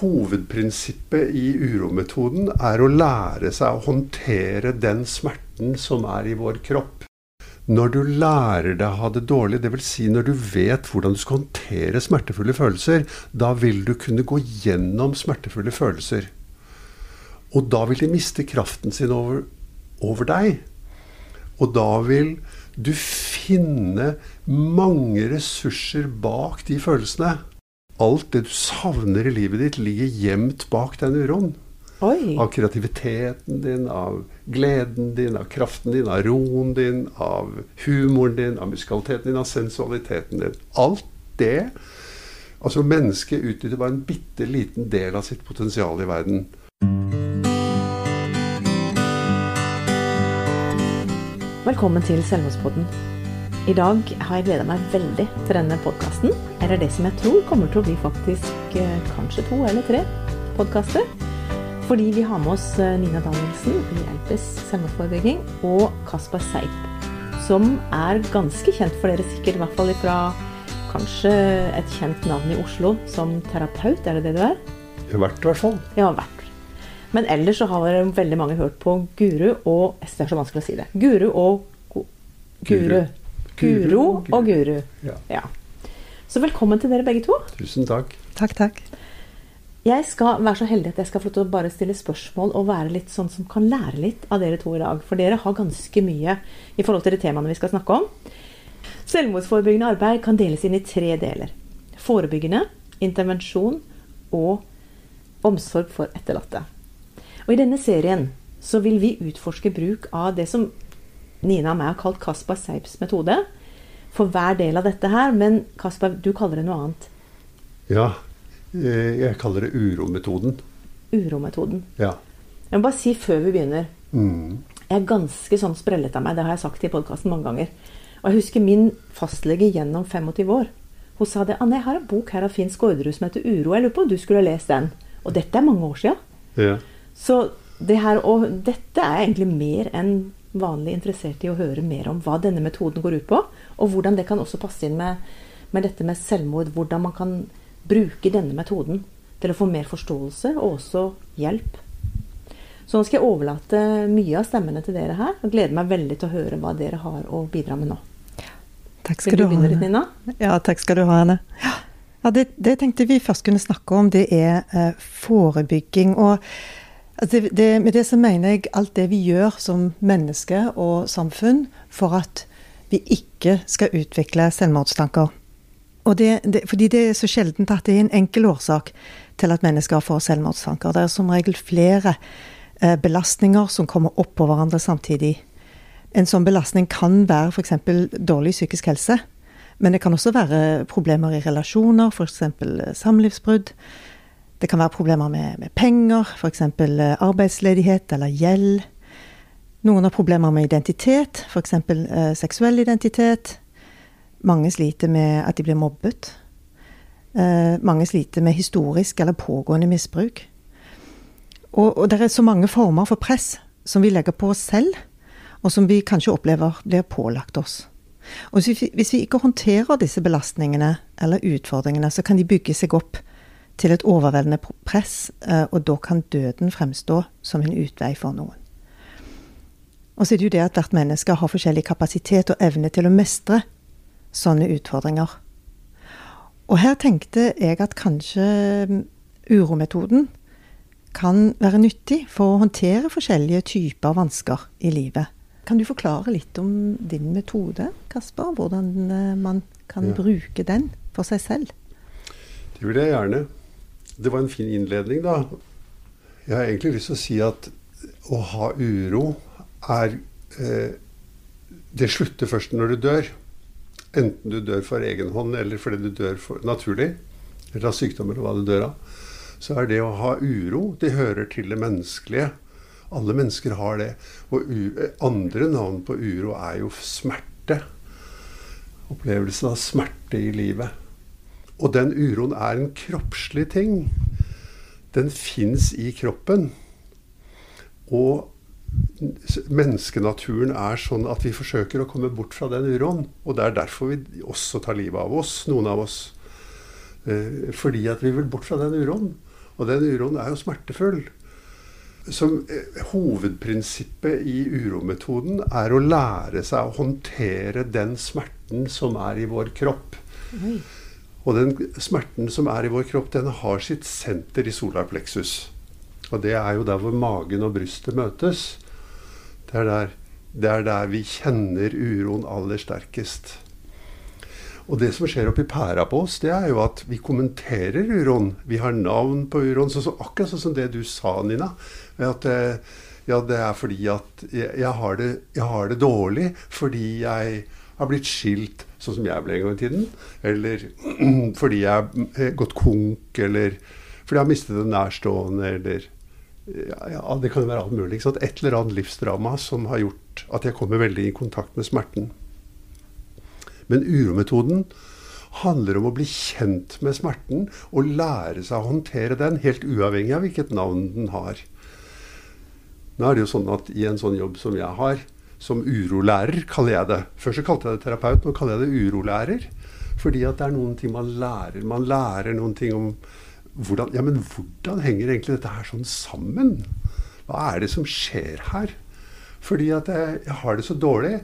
hovedprinsippet i urometoden er å lære seg å håndtere den smerten som er i vår kropp. Når du lærer deg å ha det dårlig, dvs. Si når du vet hvordan du skal håndtere smertefulle følelser, da vil du kunne gå gjennom smertefulle følelser. Og da vil de miste kraften sin over, over deg. Og da vil du finne mange ressurser bak de følelsene. Alt det du savner i livet ditt, ligger gjemt bak den uroen. Oi. Av kreativiteten din, av gleden din, av kraften din, av roen din, av humoren din, av musikaliteten din, av sensualiteten din. Alt det Altså, mennesket utnytter bare en bitte liten del av sitt potensial i verden. Velkommen til Selvmordspodden. I dag har jeg gleda meg veldig til denne podkasten. Eller det som jeg tror kommer til å bli faktisk eh, kanskje to eller tre podkaster. Fordi vi har med oss eh, Nina Danielsen i Elpes selvmordsforebygging og Kasper Seip, som er ganske kjent for dere sikkert, i hvert fall fra kanskje et kjent navn i Oslo som terapeut. Er det det du er? Vært, i hvert fall. Ja, vært. Men ellers så har veldig mange hørt på Guru og Det er så vanskelig å si det. Guru og Guru. Guru. Guro og Guru. Ja. Ja. Så velkommen til dere begge to. Tusen takk. Takk, takk. Jeg skal være så heldig at jeg skal få lov til å bare stille spørsmål og være litt sånn som kan lære litt av dere to i dag. For dere har ganske mye i forhold til de temaene vi skal snakke om. Selvmordsforebyggende arbeid kan deles inn i tre deler. Forebyggende, intervensjon og omsorg for etterlatte. Og I denne serien så vil vi utforske bruk av det som Nina og meg har kalt Kaspar Seips metode. For hver del av dette her. Men Kaspar, du kaller det noe annet. Ja, eh, jeg kaller det urometoden. Urometoden. Ja. Jeg må bare si før vi begynner Mm. Jeg er ganske sånn sprellet av meg. Det har jeg sagt i podkasten mange ganger. Og jeg husker min fastlege gjennom 25 år. Hun sa det. 'Anne, jeg har en bok her av Finn Skårderud som heter 'Uro'. Jeg lurer på om du skulle ha lest den. Og dette er mange år sia. Ja. Så det her, og dette er egentlig mer enn vanlig interessert i å høre mer om hva denne metoden går ut på, og hvordan det kan også passe inn med, med dette med selvmord. Hvordan man kan bruke denne metoden til å få mer forståelse og også hjelp. Så nå skal jeg overlate mye av stemmene til dere her, og gleder meg veldig til å høre hva dere har å bidra med nå. Takk Vil skal du du begynne ha. Nina? Ja, takk skal du ha, Anne. Ja, ja det, det tenkte vi først kunne snakke om, det er eh, forebygging. Og altså, det, det, med det så mener jeg alt det vi gjør som menneske og samfunn for at vi ikke skal utvikle selvmordstanker. Det, fordi det er så sjeldent at det er en enkel årsak til at mennesker får selvmordstanker. Det er som regel flere eh, belastninger som kommer oppå hverandre samtidig. En sånn belastning kan være f.eks. dårlig psykisk helse. Men det kan også være problemer i relasjoner, f.eks. samlivsbrudd. Det kan være problemer med, med penger, f.eks. arbeidsledighet eller gjeld. Noen har problemer med identitet, f.eks. Eh, seksuell identitet. Mange sliter med at de blir mobbet. Eh, mange sliter med historisk eller pågående misbruk. Og, og det er så mange former for press som vi legger på oss selv, og som vi kanskje opplever blir pålagt oss. Og hvis vi, hvis vi ikke håndterer disse belastningene eller utfordringene, så kan de bygge seg opp til et overveldende press, eh, og da kan døden fremstå som en utvei for noen. Og så er det jo det at hvert menneske har forskjellig kapasitet og evne til å mestre sånne utfordringer. Og her tenkte jeg at kanskje mm, urometoden kan være nyttig for å håndtere forskjellige typer vansker i livet. Kan du forklare litt om din metode, Kasper? Hvordan eh, man kan Ja. bruke den for seg selv? Det vil jeg gjerne. Det var en fin innledning, da. Jeg har egentlig lyst til å si at å ha uro er eh, Det slutter først når du dør. Enten du dør for egen hånd, eller fordi du dør for, naturlig, eller av sykdom, eller hva du dør av. Så er det å ha uro, det hører til det menneskelige. Alle mennesker har det. Og andre navn på uro er jo smerte. Opplevelsen av smerte i livet. Og den uroen er en kroppslig ting. Den fins i kroppen. Og menneskenaturen er sånn at vi forsøker å komme bort fra den uroen. Og det er derfor vi også tar livet av oss, noen av oss. Eh, Fordi at vi vil bort fra den uroen. Og den uroen er jo smertefull. Som eh, Hovedprinsippet i urometoden er å lære seg å håndtere den smerten som er i vår kropp. Oi. Og den smerten som er i vår kropp, den har sitt senter i solar plexus. Og det er jo der hvor magen og brystet møtes. Det er der, det er der vi kjenner uroen aller sterkest. Og det som skjer oppi pæra på oss, det er jo at vi kommenterer uroen. Vi har navn på uroen. Så, så akkurat sånn som det du sa, Nina. At eh, ja, det er fordi at jeg, jeg, har det, jeg, har det, dårlig fordi jeg har blitt skilt, sånn som jeg ble en gang i tiden. Eller fordi jeg har gått konk, eller fordi jeg har mistet en nærstående, eller ja, ja, Det kan jo være alt mulig. Et eller annet livsdrama som har gjort at jeg kommer veldig i kontakt med smerten. Men urometoden handler om å bli kjent med smerten og lære seg å håndtere den, helt uavhengig av hvilket navn den har. Nå er det jo sånn at i en sånn jobb som jeg har, som urolærer, kaller jeg det. Før så kalte jeg det terapeut, nå kaller jeg det urolærer. Fordi at det er noen ting man lærer. Man lærer noen ting om hvordan Ja, men hvordan henger egentlig dette her sånn sammen? Hva er det som skjer her? Fordi at jeg, jeg har det så dårlig.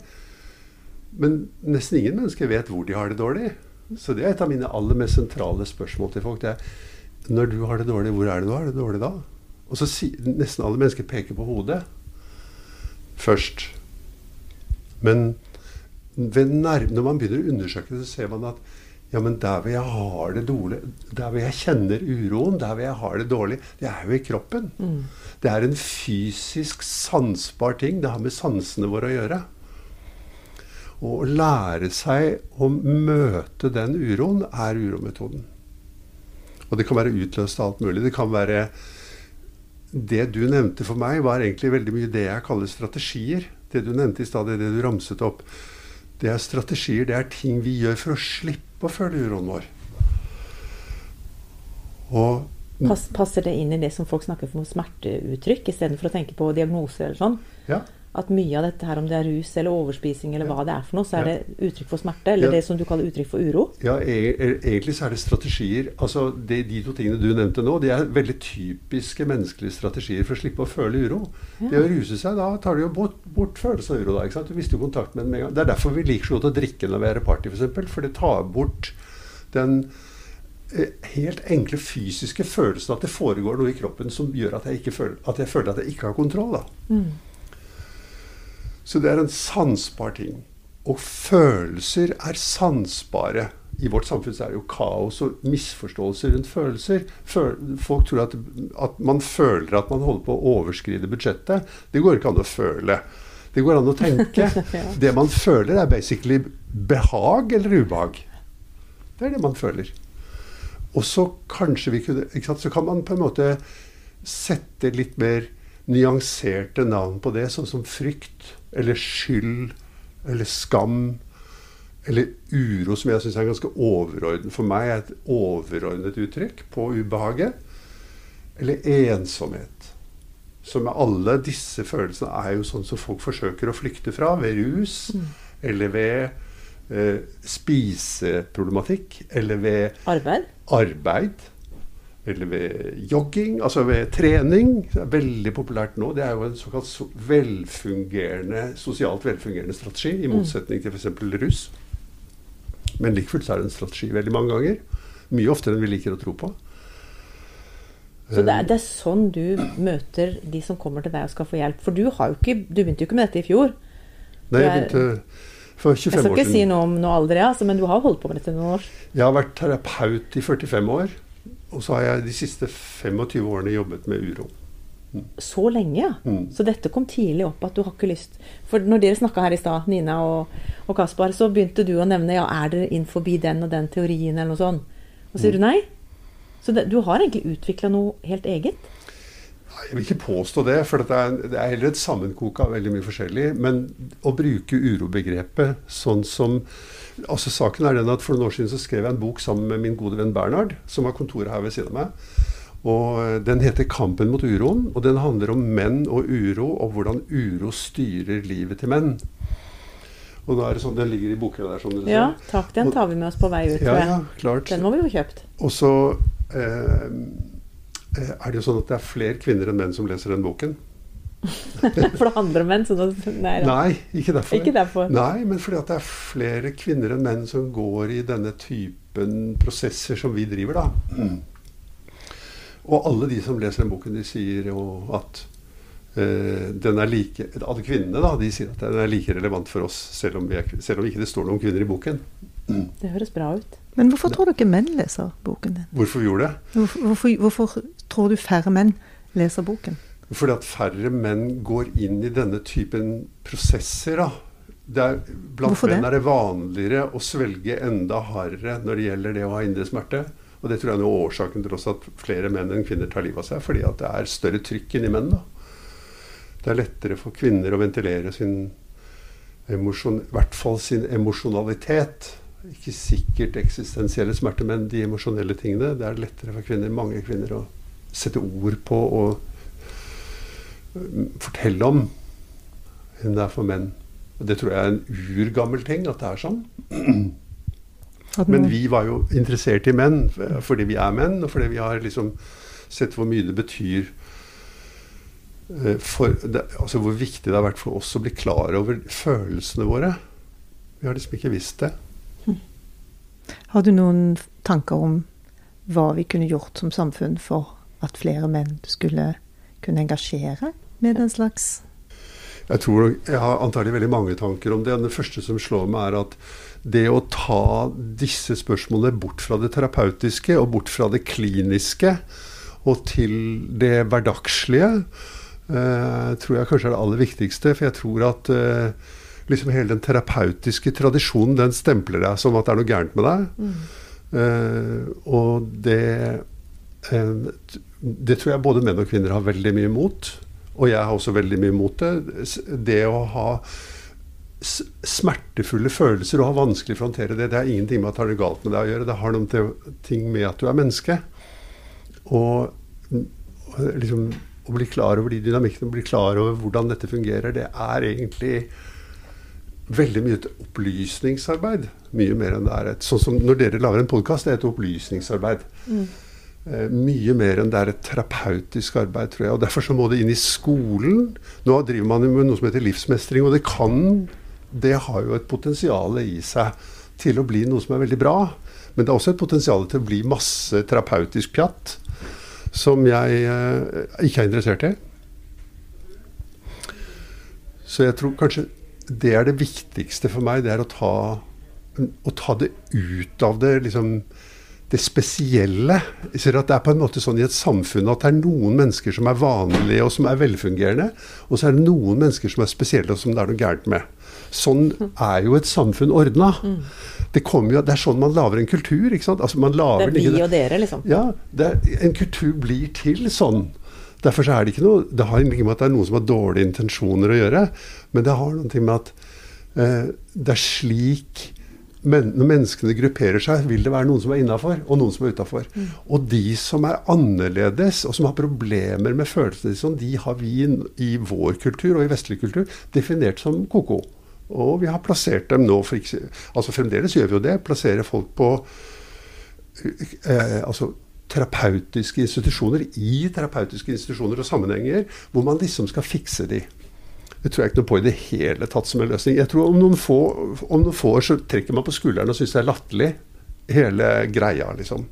Men nesten ingen mennesker vet hvor de har det dårlig. Så det er et av mine aller mest sentrale spørsmål til folk. Det er når du har det dårlig, hvor er det du har det dårlig da? Og så si, nesten alle mennesker peker på hodet først. Men når man begynner å undersøke det, så ser man at ja, men der hvor jeg har det dårlig, der hvor jeg kjenner uroen, der hvor jeg har det dårlig, det er jo i kroppen. Mm. Det er en fysisk, sansbar ting. Det har med sansene våre å gjøre. Og å lære seg å møte den uroen er urometoden. Og det kan være utløst av alt mulig. Det kan være Det du nevnte for meg, var egentlig veldig mye det jeg kaller strategier. Det du nevnte i stad, det du ramset opp. Det er strategier, det er ting vi gjør for å slippe å føle uroen vår. Og Pass, passer det inn i det som folk snakker om smerteuttrykk, istedenfor å tenke på diagnoser eller sånn? Ja at mye av dette her, om det er rus eller overspising eller hva det er for noe, så er det uttrykk for smerte, eller ja. det som du kaller uttrykk for uro? Ja, e, e, egentlig så er det strategier. Altså, det, De to tingene du nevnte nå, de er veldig typiske menneskelige strategier for å slippe å føle uro. Ja. Det å ruse seg, da tar du jo bort, bort følelsen av uro. da, ikke sant? Du mister jo kontakt med den med en gang. Det er derfor vi liker så godt å drikke når vi er i party, f.eks. For, for det tar bort den eh, helt enkle fysiske følelsen at det foregår noe i kroppen som gjør at jeg, føler, at jeg føler at jeg ikke har kontroll. da. Mm. Så det er en sansbar ting. Og følelser er sansbare. I vårt samfunn er det jo kaos og misforståelser rundt følelser. Folk tror at, at, man føler at man holder på å overskride budsjettet. Det går ikke an å føle. Det går an å tenke. Det man føler, er basically behag eller ubehag. Det er det man føler. Og så kanskje vi kunne Så kan man på en måte sette litt mer nyanserte navn på det, sånn som frykt eller skyld eller skam eller uro, som jeg syns er ganske overordnet for meg, er et overordnet uttrykk på ubehaget. Eller ensomhet. Som med alle disse følelsene er jo sånn som folk forsøker å flykte fra ved rus, mm. eller ved eh, spiseproblematikk, eller ved arbeid. arbeid eller ved jogging, altså ved trening. Det er veldig populært nå. Det er jo en såkalt velfungerende, sosialt velfungerende strategi, i mm. motsetning til f.eks. russ. Men like fullt er det en strategi veldig mange ganger. Mye oftere enn vi liker å tro på. Så det er, det er, sånn du møter de som kommer til deg og skal få hjelp? For du, har jo ikke, du begynte jo ikke med dette i fjor. Nei, jeg begynte for 25 år siden. Jeg skal ikke si noe om noe alder, altså, men du har holdt på med dette noen år? Jeg har vært terapeut i 45 år. Og så har jeg de siste 25 årene jobbet med uro. Mm. Så lenge, ja. Mm. Så dette kom tidlig opp at du har ikke lyst For når dere snakka her i stad, Nina og, og Kaspar, så begynte du å nevne ja, er dere inn forbi den og den teorien eller noe sånt. Og så sier mm. du nei. Så det, du har egentlig utvikla noe helt eget? Jeg vil ikke påstå det, for det er, det er heller et sammenkok av veldig mye forskjellig. Men å bruke urobegrepet sånn som altså Saken er den at For noen år siden så skrev jeg en bok sammen med min gode venn Bernhard, som har kontoret her ved siden av meg. Og eh, Den heter 'Kampen mot uroen', og den handler om menn og uro, og hvordan uro styrer livet til menn. Og da er det sånn, Den ligger i bokhylla der. som du Ja, takk. Den tar vi med oss på vei ut. Ja, ja, klart. Den må vi jo kjøpt. Og så eh, eh, er det jo sånn at det er flere kvinner enn menn som leser den boken. For det handler om menn? Så nei. Nei, ikke derfor. Ikke derfor. Nei, men fordi at det er flere kvinner enn menn som går i denne typen prosesser som vi driver, da. Og alle de som leser den boken, de sier jo at Uh, den er like Alle kvinnene da, de sier at den er like relevant for oss, selv om, vi er, selv om ikke det står noen kvinner i boken. Det høres bra ut. Men hvorfor tror du ikke menn leser boken din? Hvorfor vi gjorde det? Hvorfor, hvorfor, hvorfor tror du færre menn leser boken? Fordi at færre menn går inn i denne typen prosesser. er, blant Hvorfor menn er det vanligere å svelge enda hardere når det gjelder det å ha indre smerte. Og det tror jeg er noe av årsaken til også at flere menn enn kvinner tar livet av seg. Fordi at det er større trykk inni menn. da. Det er lettere for kvinner å ventilere sin emosjon, i hvert fall sin emosjonalitet. Ikke sikkert eksistensielle smerter, men de emosjonelle tingene. Det er lettere for kvinner, mange kvinner å sette ord på og fortelle om enn det er for menn. Og det tror jeg er en urgammel ting, at det er sånn. Men vi var jo interessert i menn fordi vi er menn, og fordi vi har liksom sett hvor mye det betyr eh, for det, Altså hvor viktig det har vært for oss å bli klar over følelsene våre. Vi har liksom ikke visst det. Har du noen tanker om hva vi kunne gjort som samfunn for at flere menn skulle kunne engasjere med den slags Jeg tror jeg har antagelig veldig mange tanker om det. Det første som slår meg, er at det å ta disse spørsmålene bort fra det terapeutiske og bort fra det kliniske og til det hverdagslige, eh, tror jeg kanskje er det aller viktigste. For jeg tror at eh, liksom hele den terapeutiske tradisjonen, den stempler deg som at det er noe gærent med deg. Eh, og det Det tror jeg både menn og kvinner har veldig mye imot. Og jeg har også veldig mye imot det. Det å ha smertefulle følelser og ha vanskelig for å håndtere det, det har ingenting med at det galt med deg å gjøre. Det har noen ting med at du er menneske. Og mm, liksom å bli klar over de dynamikkene, bli klar over hvordan dette fungerer, det er egentlig veldig mye et opplysningsarbeid. Mye mer enn det er et Sånn som når dere lager en podkast, det er et opplysningsarbeid. Eh, mye mer enn det er et terapeutisk arbeid, tror jeg. Og Derfor så må det inn i skolen. Nå driver man med noe som heter livsmestring, og det kan Det har jo et potensial i seg til å bli noe som er veldig bra. Men det er også et potensial til å bli masse terapeutisk pjatt som jeg eh, ikke er interessert i. Så jeg tror kanskje det er det viktigste for meg. Det er å ta, å ta det ut av det liksom det spesielle. Ser at Det er på en måte sånn i et samfunn at det er noen mennesker som er vanlige og som er velfungerende, og så er det noen mennesker som er spesielle og som det er noe gærent med. Sånn er jo et samfunn ordna. Det, jo, det er sånn man lager en kultur. ikke sant? Altså man Det er vi og dere, liksom. ja, er, en kultur blir til sånn. Derfor så er det ikke noe Det har ikke med at det er noen som har dårlige intensjoner å gjøre, men det har noe med at eh, det er slik men, Når menneskene grupperer seg, vil det være noen som er innafor, og noen som er utafor. Og de som er annerledes, og som har problemer med følelsene sine, de har vi i vår kultur og i vestlig kultur definert som ko-ko. Og vi har plassert dem nå for ikke, Altså fremdeles gjør vi jo det. Plasserer folk på eh, altså terapeutiske institusjoner i terapeutiske institusjoner og sammenhenger hvor man liksom skal fikse de. Det tror jeg ikke noe på i det hele tatt som en løsning. Jeg tror Om noen få, om noen få år så trekker man på skulderen og syns det er latterlig, hele greia, liksom.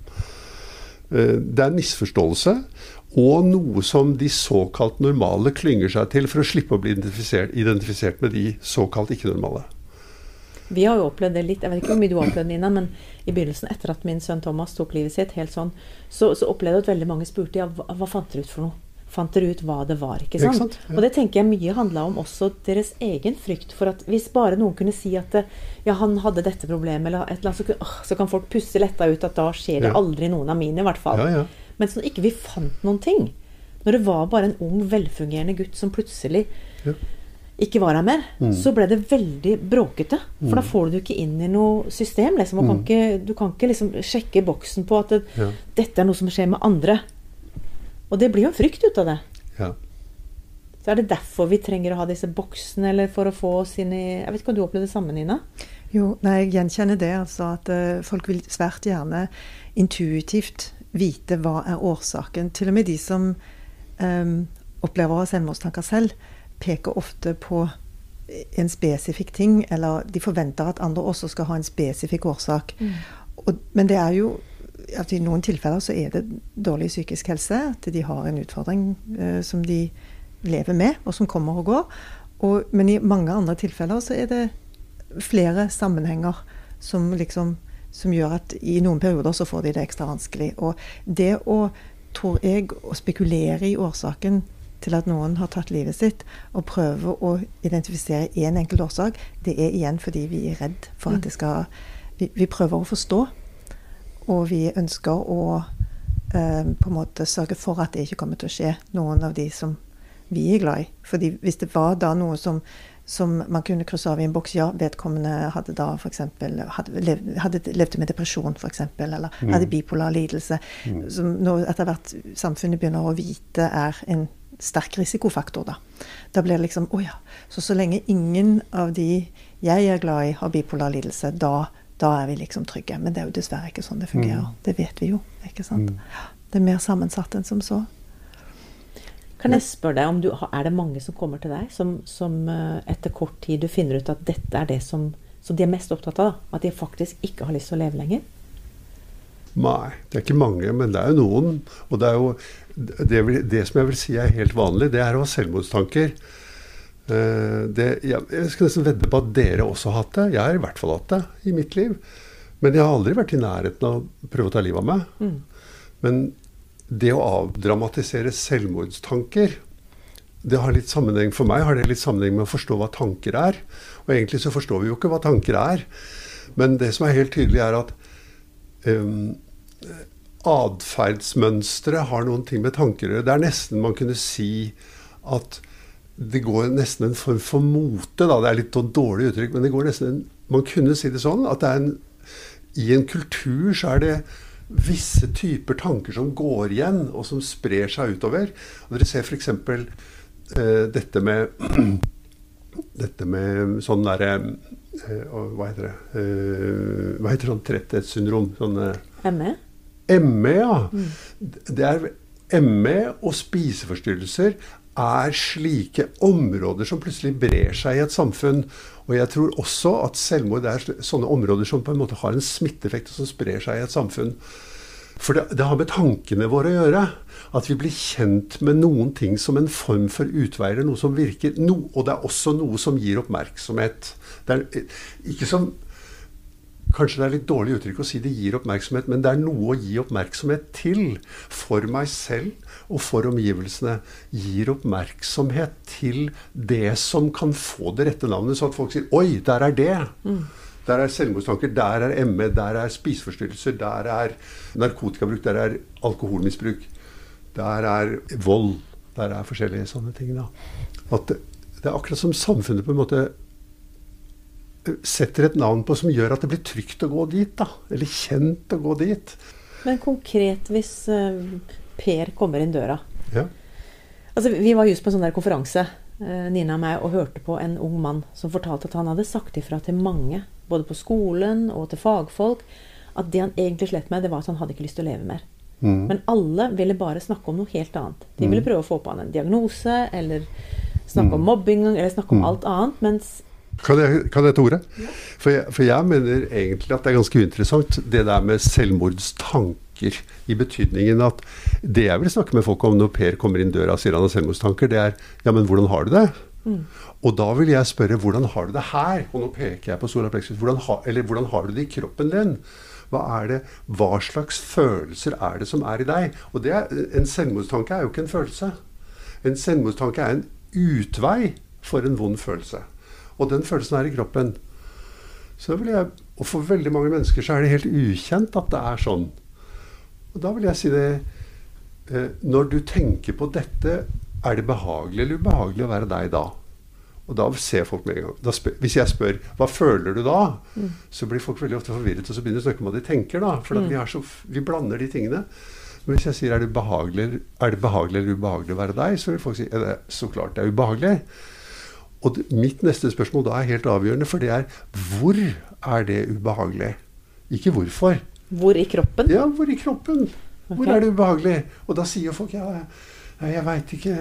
Eh, Det er misforståelse og noe som de såkalt normale klynger seg til for å slippe å bli identifisert, identifisert med de såkalt ikke-normale. Vi har jo opplevd det litt, jeg vet ikke hvor mye du har opplevd, Nina, men i begynnelsen, etter at min sønn Thomas tok livet sitt, helt sånn, så, så opplevde jeg at veldig mange spurte ja, hva, hva fant dere ut for noe? Fant dere ut hva det var? ikke sant? Ikke sant? Ja. Og det tenker jeg mye handla om også deres egen frykt for at hvis bare noen kunne si at ja, han hadde dette problemet, eller et eller annet, så, kunne, åh, så kan folk puste letta ut at da skjer det Ja. aldri noen av mine, i hvert fall. Ja. Mens når ikke vi fant noen ting, når det var bare en ung, velfungerende gutt som plutselig ikke var her mer, Mm. så ble det veldig bråkete. For da får du ikke inn i noe system. Liksom. Man kan ikke, du kan ikke liksom sjekke boksen på at det, Mm. Dette er noe som skjer med andre. Og det blir jo en frykt ut av det. Ja. Så er det derfor vi trenger å ha disse boksene, eller for å få oss inn i Jeg vet ikke om du opplevde det samme, Nina? Jo, nei, jeg gjenkjenner det. altså At uh, folk vil svært gjerne intuitivt vite hva er årsaken. Til og med de som um, opplever å ha selvmordstanker selv, peker ofte på en spesifikk ting, eller de forventer at andre også skal ha en spesifikk årsak. Mm. Og, men det er jo at I noen tilfeller så er det dårlig psykisk helse. At de har en utfordring eh, som de lever med, og som kommer og går. Og, men i mange andre tilfeller så er det flere sammenhenger som liksom som gjør at i noen perioder så får de det ekstra vanskelig. Og det å, tror jeg, å spekulere i årsaken til at noen har tatt livet sitt, og prøve å identifisere én en enkelt årsak, det er igjen fordi vi er redd for at det skal Vi, vi prøver å forstå, og vi ønsker å eh, på en måte sørge for at det ikke kommer til å skje noen av de som vi er glad i. Fordi hvis det var da noe som som man kunne krysse av i en boks. Ja, vedkommende hadde da f.eks. Hadde, hadde levd med depresjon, f.eks., eller mm. hadde bipolar lidelse. Mm. Som nå etter hvert samfunnet begynner å vite er en sterk risikofaktor, da. Da blir det liksom Å ja. Så så lenge ingen av de jeg er glad i, har bipolar lidelse, da, da er vi liksom trygge. Men det er jo dessverre ikke sånn det fungerer. Mm. Det vet vi jo. ikke sant? Mm. Det er mer sammensatt enn som så. Kan jeg spørre deg om du, Er det mange som kommer til deg, som, som eh, etter kort tid du finner ut at dette er det som, som de er mest opptatt av? At de faktisk ikke har lyst til å leve lenger? Nei, det er ikke mange, men det er jo noen. Og det er jo det, det som jeg vil si er helt vanlig, det er å ha selvmordstanker. Eh, det, jeg, jeg skal nesten vedde på at dere også har hatt det. Jeg har i hvert fall hatt det i mitt liv. Men jeg har aldri vært i nærheten av å prøve å ta livet av meg. Mm. Men det å avdramatisere selvmordstanker det har litt sammenheng For meg har det litt sammenheng med å forstå hva tanker er. Og egentlig så forstår vi jo ikke hva tanker er. Men det som er helt tydelig, er at um, atferdsmønstre har noen ting med tanker å gjøre. Det er nesten man kunne si at det går nesten en form for mote. Da. Det er litt sånn dårlig uttrykk, men det går nesten en, man kunne si det sånn at det en, i en kultur så er det visse typer tanker som går igjen, og som sprer seg utover. Og dere ser f.eks. Eh, dette med dette med sånn derre eh, Hva heter det? eh, hva heter sånn tretthetssyndrom? Sånn, ME? ME, ja. Mm. Det er ME og spiseforstyrrelser er slike områder som plutselig brer seg i et samfunn. Og jeg tror også at selvmord er sånne områder som på en måte har en smitteeffekt, og som sprer seg i et samfunn. For det, det, har med tankene våre å gjøre. At vi blir kjent med noen ting som en form for utveier, noe som virker. No, og det er også noe som gir oppmerksomhet. Det er ikke som Kanskje det er litt dårlig uttrykk å si det gir oppmerksomhet, men det er noe å gi oppmerksomhet til. For meg selv og for omgivelsene. Gir oppmerksomhet til det som kan få det rette navnet, så at folk sier 'oi, der er det'. Mm. Der er selvmordstanker, der er ME, der er spiseforstyrrelser, der er narkotikabruk, der er alkoholmisbruk. Der er vold. Der er forskjellige sånne ting. Da. At det, det er akkurat som samfunnet på en måte setter et navn på som gjør at det blir trygt å gå dit. da, Eller kjent å gå dit. Men konkret hvis uh, Per kommer inn døra ja. Altså, Vi var just på en sånn der konferanse, uh, Nina og meg, og hørte på en ung mann som fortalte at han hadde sagt ifra til mange, både på skolen og til fagfolk, at det han egentlig slet med, det var at han hadde ikke lyst til å leve mer. Mm. Men alle ville bare snakke om noe helt annet. De ville mm. prøve å få på han en diagnose, eller snakke mm. om mobbing, eller snakke om mm. alt annet. Mens kan jeg, kan jeg ta ordet? Ja. For, jeg, for, jeg, mener egentlig at det er ganske uinteressant, det der med selvmordstanker. I betydningen at det jeg vil snakke med folk om når Per kommer inn døra og sier han har selvmordstanker, det er ja, men hvordan har du det? Mm. Og da vil jeg spørre hvordan har du det her? Og nå peker jeg på sola plexus. Hvordan, ha, eller hvordan har du det i kroppen din? Hva, er det, hva slags følelser er det som er i deg? Og er, En selvmordstanke er jo ikke en følelse. En selvmordstanke er en utvei for en vond følelse. Og den følelsen er i kroppen. Så vil jeg, Og for veldig mange mennesker så er det helt ukjent at det er sånn. Og da vil jeg si det eh, Når du tenker på dette, er det behagelig eller ubehagelig å være deg da? Og da ser folk med en gang. Spør, hvis jeg spør hva føler du da, mm. så blir folk veldig ofte forvirret, og så begynner de å snakke om hva de tenker. da, For mm. vi, så, vi, blander de tingene. Men hvis jeg sier er det, behagelig, er det behagelig eller ubehagelig å være deg, så vil folk si det, så klart det er ubehagelig. Og mitt neste spørsmål da er helt avgjørende, for det er hvor er det ubehagelig? Ikke hvorfor. Hvor i kroppen? Ja, hvor i kroppen. Hvor Ok. er det ubehagelig? Og da sier folk ja, jeg veit ikke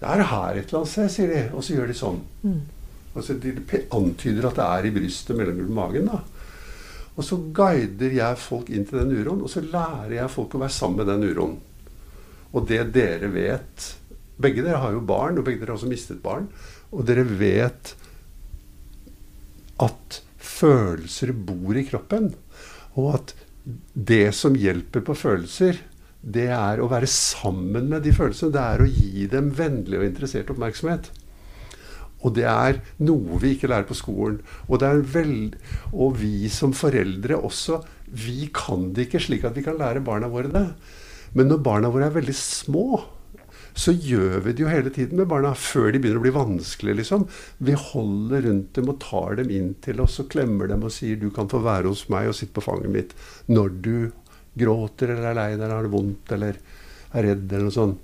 Det er her et eller annet sted, sier de. Og så gjør de sånn. Mm. Altså, de antyder at det er i brystet mellom magen. da. Og så guider jeg folk inn til den uroen, og så lærer jeg folk å være sammen med den uroen. Og det dere vet Begge dere har jo barn, og begge dere har også mistet barn. Og dere vet at følelser bor i kroppen. Og at det som hjelper på følelser, det er å være sammen med de følelsene. Det er å gi dem vennlig og interessert oppmerksomhet. Og det er noe vi ikke lærer på skolen. Og, veld... og vi som foreldre også, vi kan det ikke slik at vi kan lære barna våre det. Men når barna våre er veldig små, så gjør vi det jo hele tiden med barna. Før de begynner å bli vanskelige, liksom. Vi holder rundt dem og tar dem inn til oss og klemmer dem og sier 'du kan få være hos meg og sitte på fanget mitt' når du gråter eller er lei deg eller har det vondt eller er redd eller noe sånt.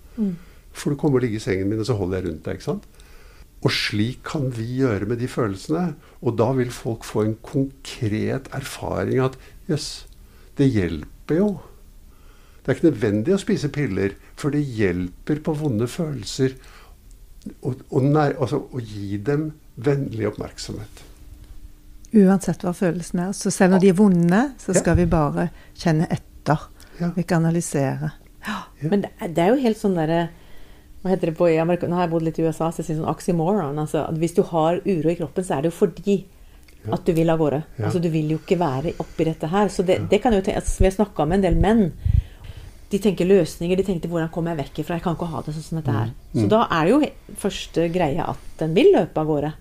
For du kommer og ligger i sengen min, og så holder jeg rundt deg. ikke sant? Og slik kan vi gjøre med de følelsene. Og da vil folk få en konkret erfaring at jøss, det hjelper jo. Det er ikke nødvendig å spise piller, for det hjelper på vonde følelser å, å, nær, altså, å gi dem vennlig oppmerksomhet. Uansett hva følelsene er. Så selv når de er vonde, så Ja. skal vi bare kjenne etter. Ja. kan analysere. Men det, det er jo helt sånn derre Hva heter det på i Amerika? Nå har jeg bodd litt i USA, så jeg sier sånn oxymoron. Altså, at hvis du har uro i kroppen, så er det jo fordi Ja. at du vil av gårde. Ja. Altså, du vil jo ikke være oppi dette her. Så det, det kan jo tenke, altså, Vi har snakka med en del menn. De tenker løsninger. De tenkte 'hvordan kommer jeg vekk ifra'? Jeg kan ikke ha det sånn som dette her. Så da er det jo første greia at den vil løpe av gårde.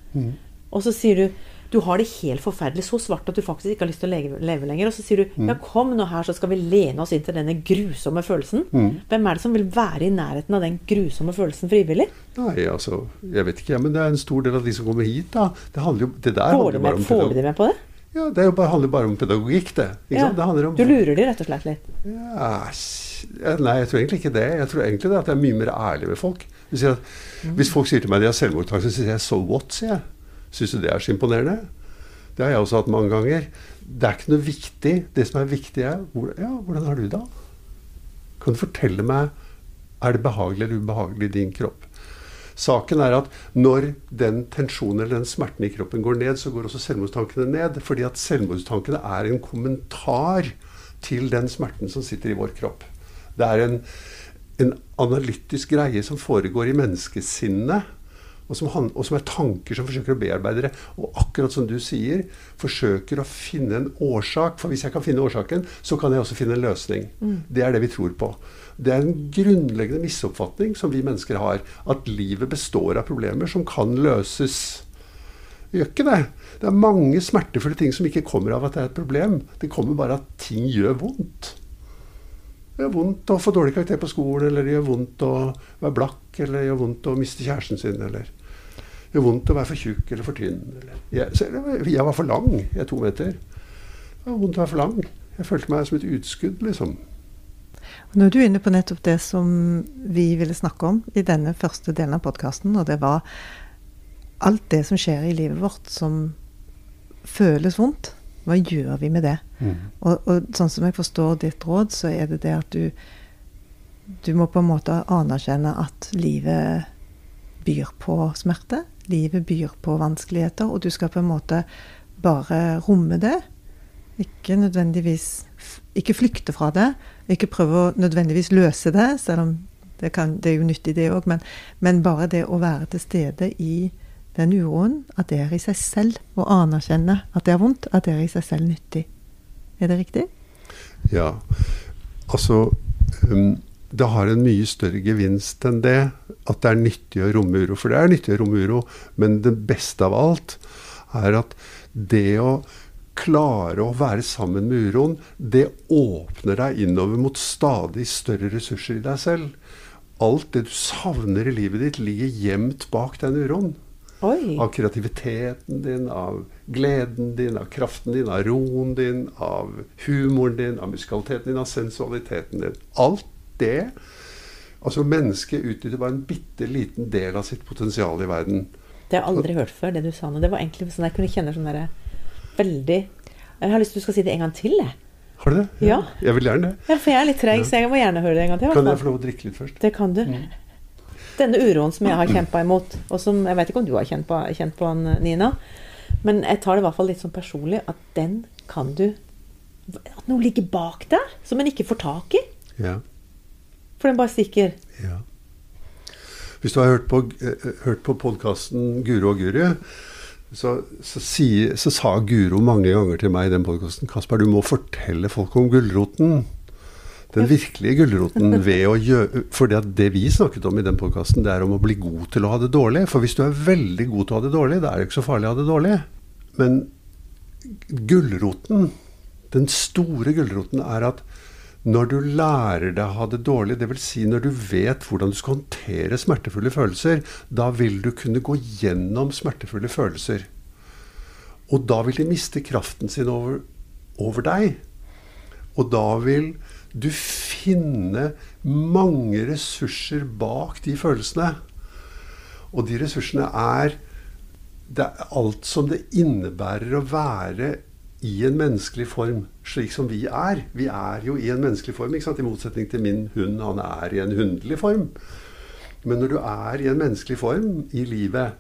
Og så sier du du har det helt forferdelig, så svart at du faktisk ikke har lyst til å leve, leve lenger. Og så sier du ja, kom nå her, så skal vi lene oss inn til denne grusomme følelsen. Hvem er det som vil være i nærheten av den grusomme følelsen frivillig? Nei, altså, jeg vet ikke, men det er en stor del av de som kommer hit, da. Det handler jo, det der Får bare med, får de med på det? Ja, det bare, handler bare om pedagogikk, det. Ja. Det om Du lurer de rett og slett litt. Ja, nei, jeg tror egentlig ikke det. Jeg tror egentlig det at jeg er mye mer ærlig med folk. Hvis, jeg, mm. Hvis folk sier til meg de har selvmordstanker, så sier jeg 'so what', sier jeg. Syns du det er så imponerende? Det har jeg også hatt mange ganger. Det er ikke noe viktig. Det som er viktig, er hvor, ja, hvordan har du det? Kan du fortelle meg er det behagelig eller ubehagelig i din kropp? Saken er at når den tensjonen eller den smerten i kroppen går ned, så går også selvmordstankene ned. Fordi at selvmordstankene er en kommentar til den smerten som sitter i vår kropp. Det er en, en analytisk greie som foregår i menneskesinnet. Og som, han, og som er tanker som forsøker å bearbeide det. Og akkurat som du sier, forsøker å finne en årsak. For hvis jeg kan finne årsaken, så kan jeg også finne en løsning. Det er det vi tror på. Det er en grunnleggende misoppfatning som vi mennesker har. At livet består av problemer som kan løses. Det gjør ikke det. Det er mange smertefulle ting som ikke kommer av at det er et problem. Det kommer bare at ting gjør vondt. Det gjør vondt å få dårlig karakter på skolen, eller det gjør vondt å være blakk, eller det gjør vondt å miste kjæresten sin, eller det gjør vondt å være for tjukk eller for tynn. Eller. Jeg, jeg, var for lang. Jeg er to meter. Det var vondt å være for lang. Jeg følte meg som et utskudd, liksom. Nå er du inne på nettopp det som vi ville snakke om i denne første delen av podkasten, og det var alt det som skjer i livet vårt som føles vondt. Hva gjør vi med det? Og, og sånn som jeg forstår ditt råd, så er det det at du Du må på en måte anerkjenne at livet byr på smerte. Livet byr på vanskeligheter, og du skal på en måte bare romme det. Ikke nødvendigvis Ikke flykte fra det. Ikke prøve å nødvendigvis løse det, selv om det, kan, det er jo nyttig, det òg. Men, men bare det å være til stede i den uroen, at det er i seg selv. Å anerkjenne at det er vondt, at det er i seg selv nyttig. Er det riktig? Ja. Altså um, Det har en mye større gevinst enn det at det er nyttig å romme uro. For det er nyttig å romme uro, men det beste av alt er at det å klare å være sammen med uroen, det åpner deg innover mot stadig større ressurser i deg selv. Alt det du savner i livet ditt, ligger gjemt bak den uroen. Oi. Av kreativiteten din, av gleden din, av kraften din, av roen din, av humoren din, av musikaliteten din, av sensualiteten din. Alt det Altså, mennesket utnytter bare en bitte liten del av sitt potensial i verden. Det har jeg aldri hørt før, det du sa nå. Det var egentlig sånn jeg kunne kjenne sånn derre veldig Jeg har lyst til du skal si det en gang til, jeg. Har du det? Ja. Jeg vil gjerne det. Ja, for jeg er litt treg, så jeg må gjerne høre det en gang til. Kan jeg få lov å drikke litt først? Det kan du. Denne uroen som jeg har kjempa imot, og som jeg vet ikke om du har kjent på, kjent på Nina, men jeg tar det i hvert fall litt sånn personlig, at den kan du At noe ligger bak der som en ikke får tak i. Ja. For den bare stikker. ja. Hvis du har hørt på, eh, hørt på podkasten Guro og Guri, så, så, si, så sa Guro mange ganger til meg i den podkasten Kasper, du må fortelle folk om gulroten. Den virkelige gulroten ved å gjøre For det, det vi snakket om i den podkasten, det er om å bli god til å ha det dårlig. For hvis du er veldig god til å ha det dårlig, da er det ikke så farlig å ha det dårlig. Men gulroten, den store gulroten, er at når du lærer deg å ha det dårlig, dvs. Si når du vet hvordan du skal håndtere smertefulle følelser, da vil du kunne gå gjennom smertefulle følelser. Og da vil de miste kraften sin over, over deg. Og da vil du finne mange ressurser bak de følelsene. Og de ressursene er, det er alt som det innebærer å være i en menneskelig form, slik som vi er. Vi er jo i en menneskelig form, i motsetning til min hund. Han er i en hundelig form. Men når du er i en menneskelig form i livet,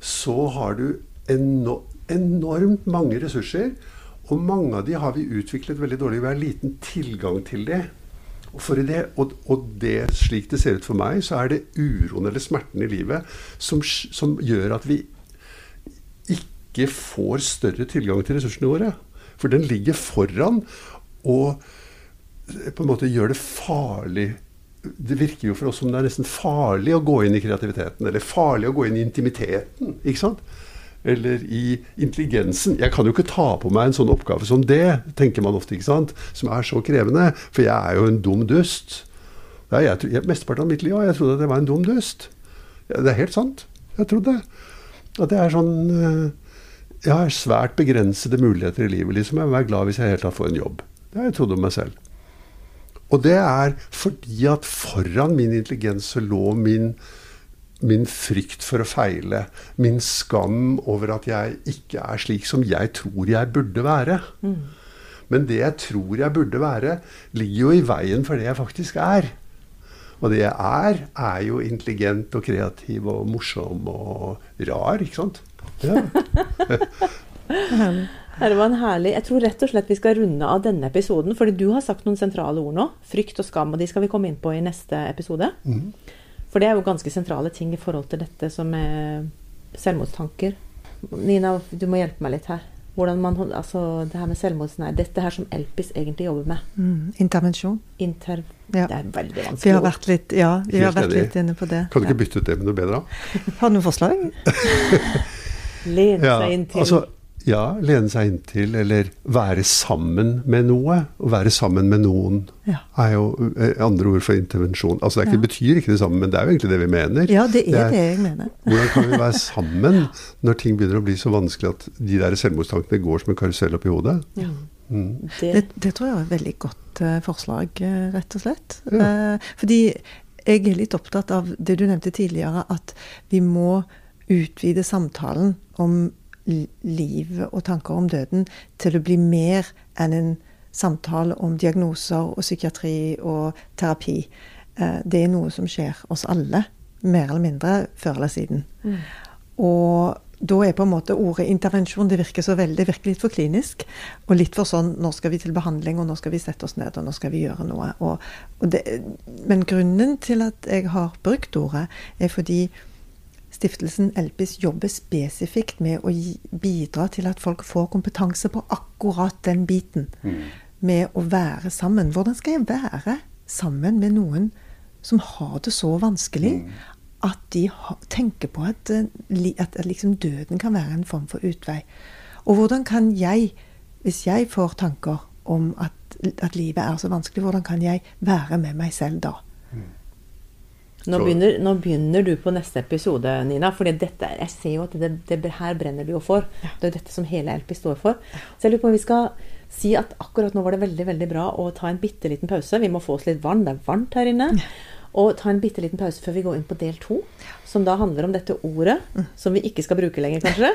så har du enormt mange ressurser. Og mange av de har vi utviklet veldig dårlig. Vi har liten tilgang til de. Og, det, og, og det, slik det ser ut for meg, så er det uroen eller smerten i livet som, som gjør at vi ikke får større tilgang til ressursene våre. For den ligger foran og på en måte gjør det farlig Det virker jo for oss som det er nesten farlig å gå inn i kreativiteten. Eller farlig å gå inn i intimiteten. ikke sant? Eller i intelligensen. Jeg kan jo ikke ta på meg en sånn oppgave som det, tenker man ofte, ikke sant? som er så krevende. For jeg er jo en dum dust. Ja, jeg, jeg, mesteparten av mitt liv ja, jeg trodde at jeg var en dum dust. Ja, det er helt sant. Jeg trodde det. At jeg er sånn eh, Jeg har svært begrensede muligheter i livet. liksom. Jeg må være glad hvis jeg i det hele tatt får en jobb. Det har jeg trodd om meg selv. Og det er fordi at foran min intelligens lå min, min frykt for å feile. Min skam over at jeg ikke er slik som jeg tror jeg burde være. Men det jeg tror jeg burde være, ligger jo i veien for det jeg faktisk er. Og det jeg er, er jo intelligent og kreativ og morsom og rar, ikke sant? Ja. Det var en herlig Jeg tror rett og slett vi skal runde av denne episoden, fordi du har sagt noen sentrale ord nå. Frykt og skam, og de skal vi komme inn på i neste episode. For det er jo ganske sentrale ting i forhold til dette som er selvmordstanker. Nina, du må hjelpe meg litt her. Hvordan man, altså det her med selvmordsnær, Dette her som Elpis egentlig jobber med. Mm, intervensjon. Inter... Ja. Det er veldig Vi vanskelig. har vært litt, ja, vi har vært litt inne på det. Kan du ikke bytte ut det med noe bedre? da? Har du noen forslag? Lene Ja, seg inn til altså, ja, lene seg inntil, eller være sammen med noe. Å være sammen med noen Ja. er jo eh, andre ord for intervensjon. Altså, det, er ikke, Ja. det betyr ikke det samme, men det er jo egentlig det vi mener. Ja, det er Det er- det jeg mener. Hvordan kan vi være sammen når ting begynner å bli så vanskelig at de der selvmordstankene går som en karusell opp i hodet? ja. Mm. det, Det, tror jeg er et veldig godt uh, forslag, uh, rett og slett. Ja. Eh, fordi jeg er litt opptatt av det du nevnte tidligere, at vi må utvide samtalen om livet og tanker om døden til å bli mer enn en samtale om diagnoser og psykiatri og terapi. Eh, det er noe som skjer oss alle, mer eller mindre, før eller siden. Og da er på en måte ordet intervensjon det virker så veldig, virker litt for klinisk. Og litt for sånn nå skal vi til behandling, og nå skal vi sette oss ned, og nå skal vi gjøre noe. Og, og det, men grunnen til at jeg har brukt ordet, er fordi Stiftelsen Elpis jobber spesifikt med å bidra til at folk får kompetanse på akkurat den biten. Med å være sammen. Hvordan skal jeg være sammen med noen som har det så vanskelig at de tenker på at, eh, at, at liksom døden kan være en form for utvei? Og hvordan kan jeg, hvis jeg får tanker om at, at livet er så vanskelig, hvordan kan jeg være med meg selv da? Nå Så- begynner, nå begynner du på neste episode, Nina. For jeg ser jo at det, det, her brenner du jo for. Det er jo dette som hele LP står for. Så jeg lurer på om vi skal si at akkurat nå var det veldig veldig bra å ta en bitte liten pause. Vi må få oss litt vann. Det er varmt her inne. Og ta en bitte liten pause før vi går inn på del to, som da handler om dette ordet, som vi ikke skal bruke lenger, kanskje.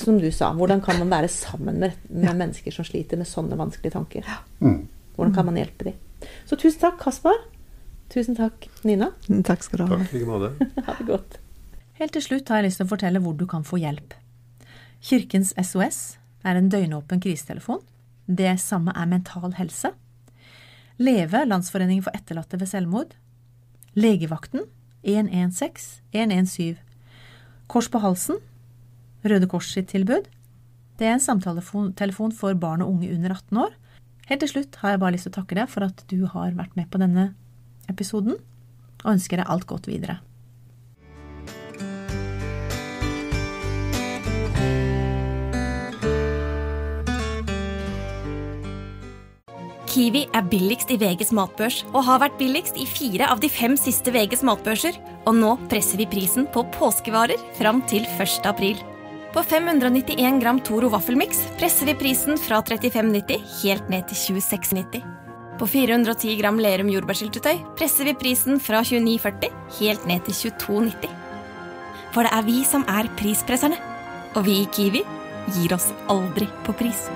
som du sa, hvordan kan man være sammen med, med mennesker som sliter med sånne vanskelige tanker? Mm. Hvordan kan man hjelpe dem? Så tusen takk, Kaspar. Tusen takk, Nina. Takk skal du ha. Takk i like måte. Ha det godt. Helt til slutt har jeg lyst til å fortelle hvor du kan få hjelp. Kirkens SOS er en døgnåpen krisetelefon. Det samme er Mental Helse. Leve, Landsforeningen for etterlatte ved selvmord. Legevakten 116 117. Kors på halsen, Røde Kors sitt tilbud. Det er en samtaletelefon for barn og unge under 18 år. Helt til slutt har jeg bare lyst til å takke deg for at du har vært med på denne episoden, og ønsker deg alt godt videre. Kiwi er billigst i VGs matbørs og har vært billigst i fire av de fem siste VGs matbørser. Og nå presser vi prisen på påskevarer fram til 1. april. På 591 gram Toro vaffelmiks presser vi prisen fra 35,90 helt ned til 26,90. På 410 gram Lerum jordbærsyltetøy presser vi prisen fra 29,40 helt ned til 22,90. For det er vi som er prispresserne. Og vi i Kiwi gir oss aldri på pris.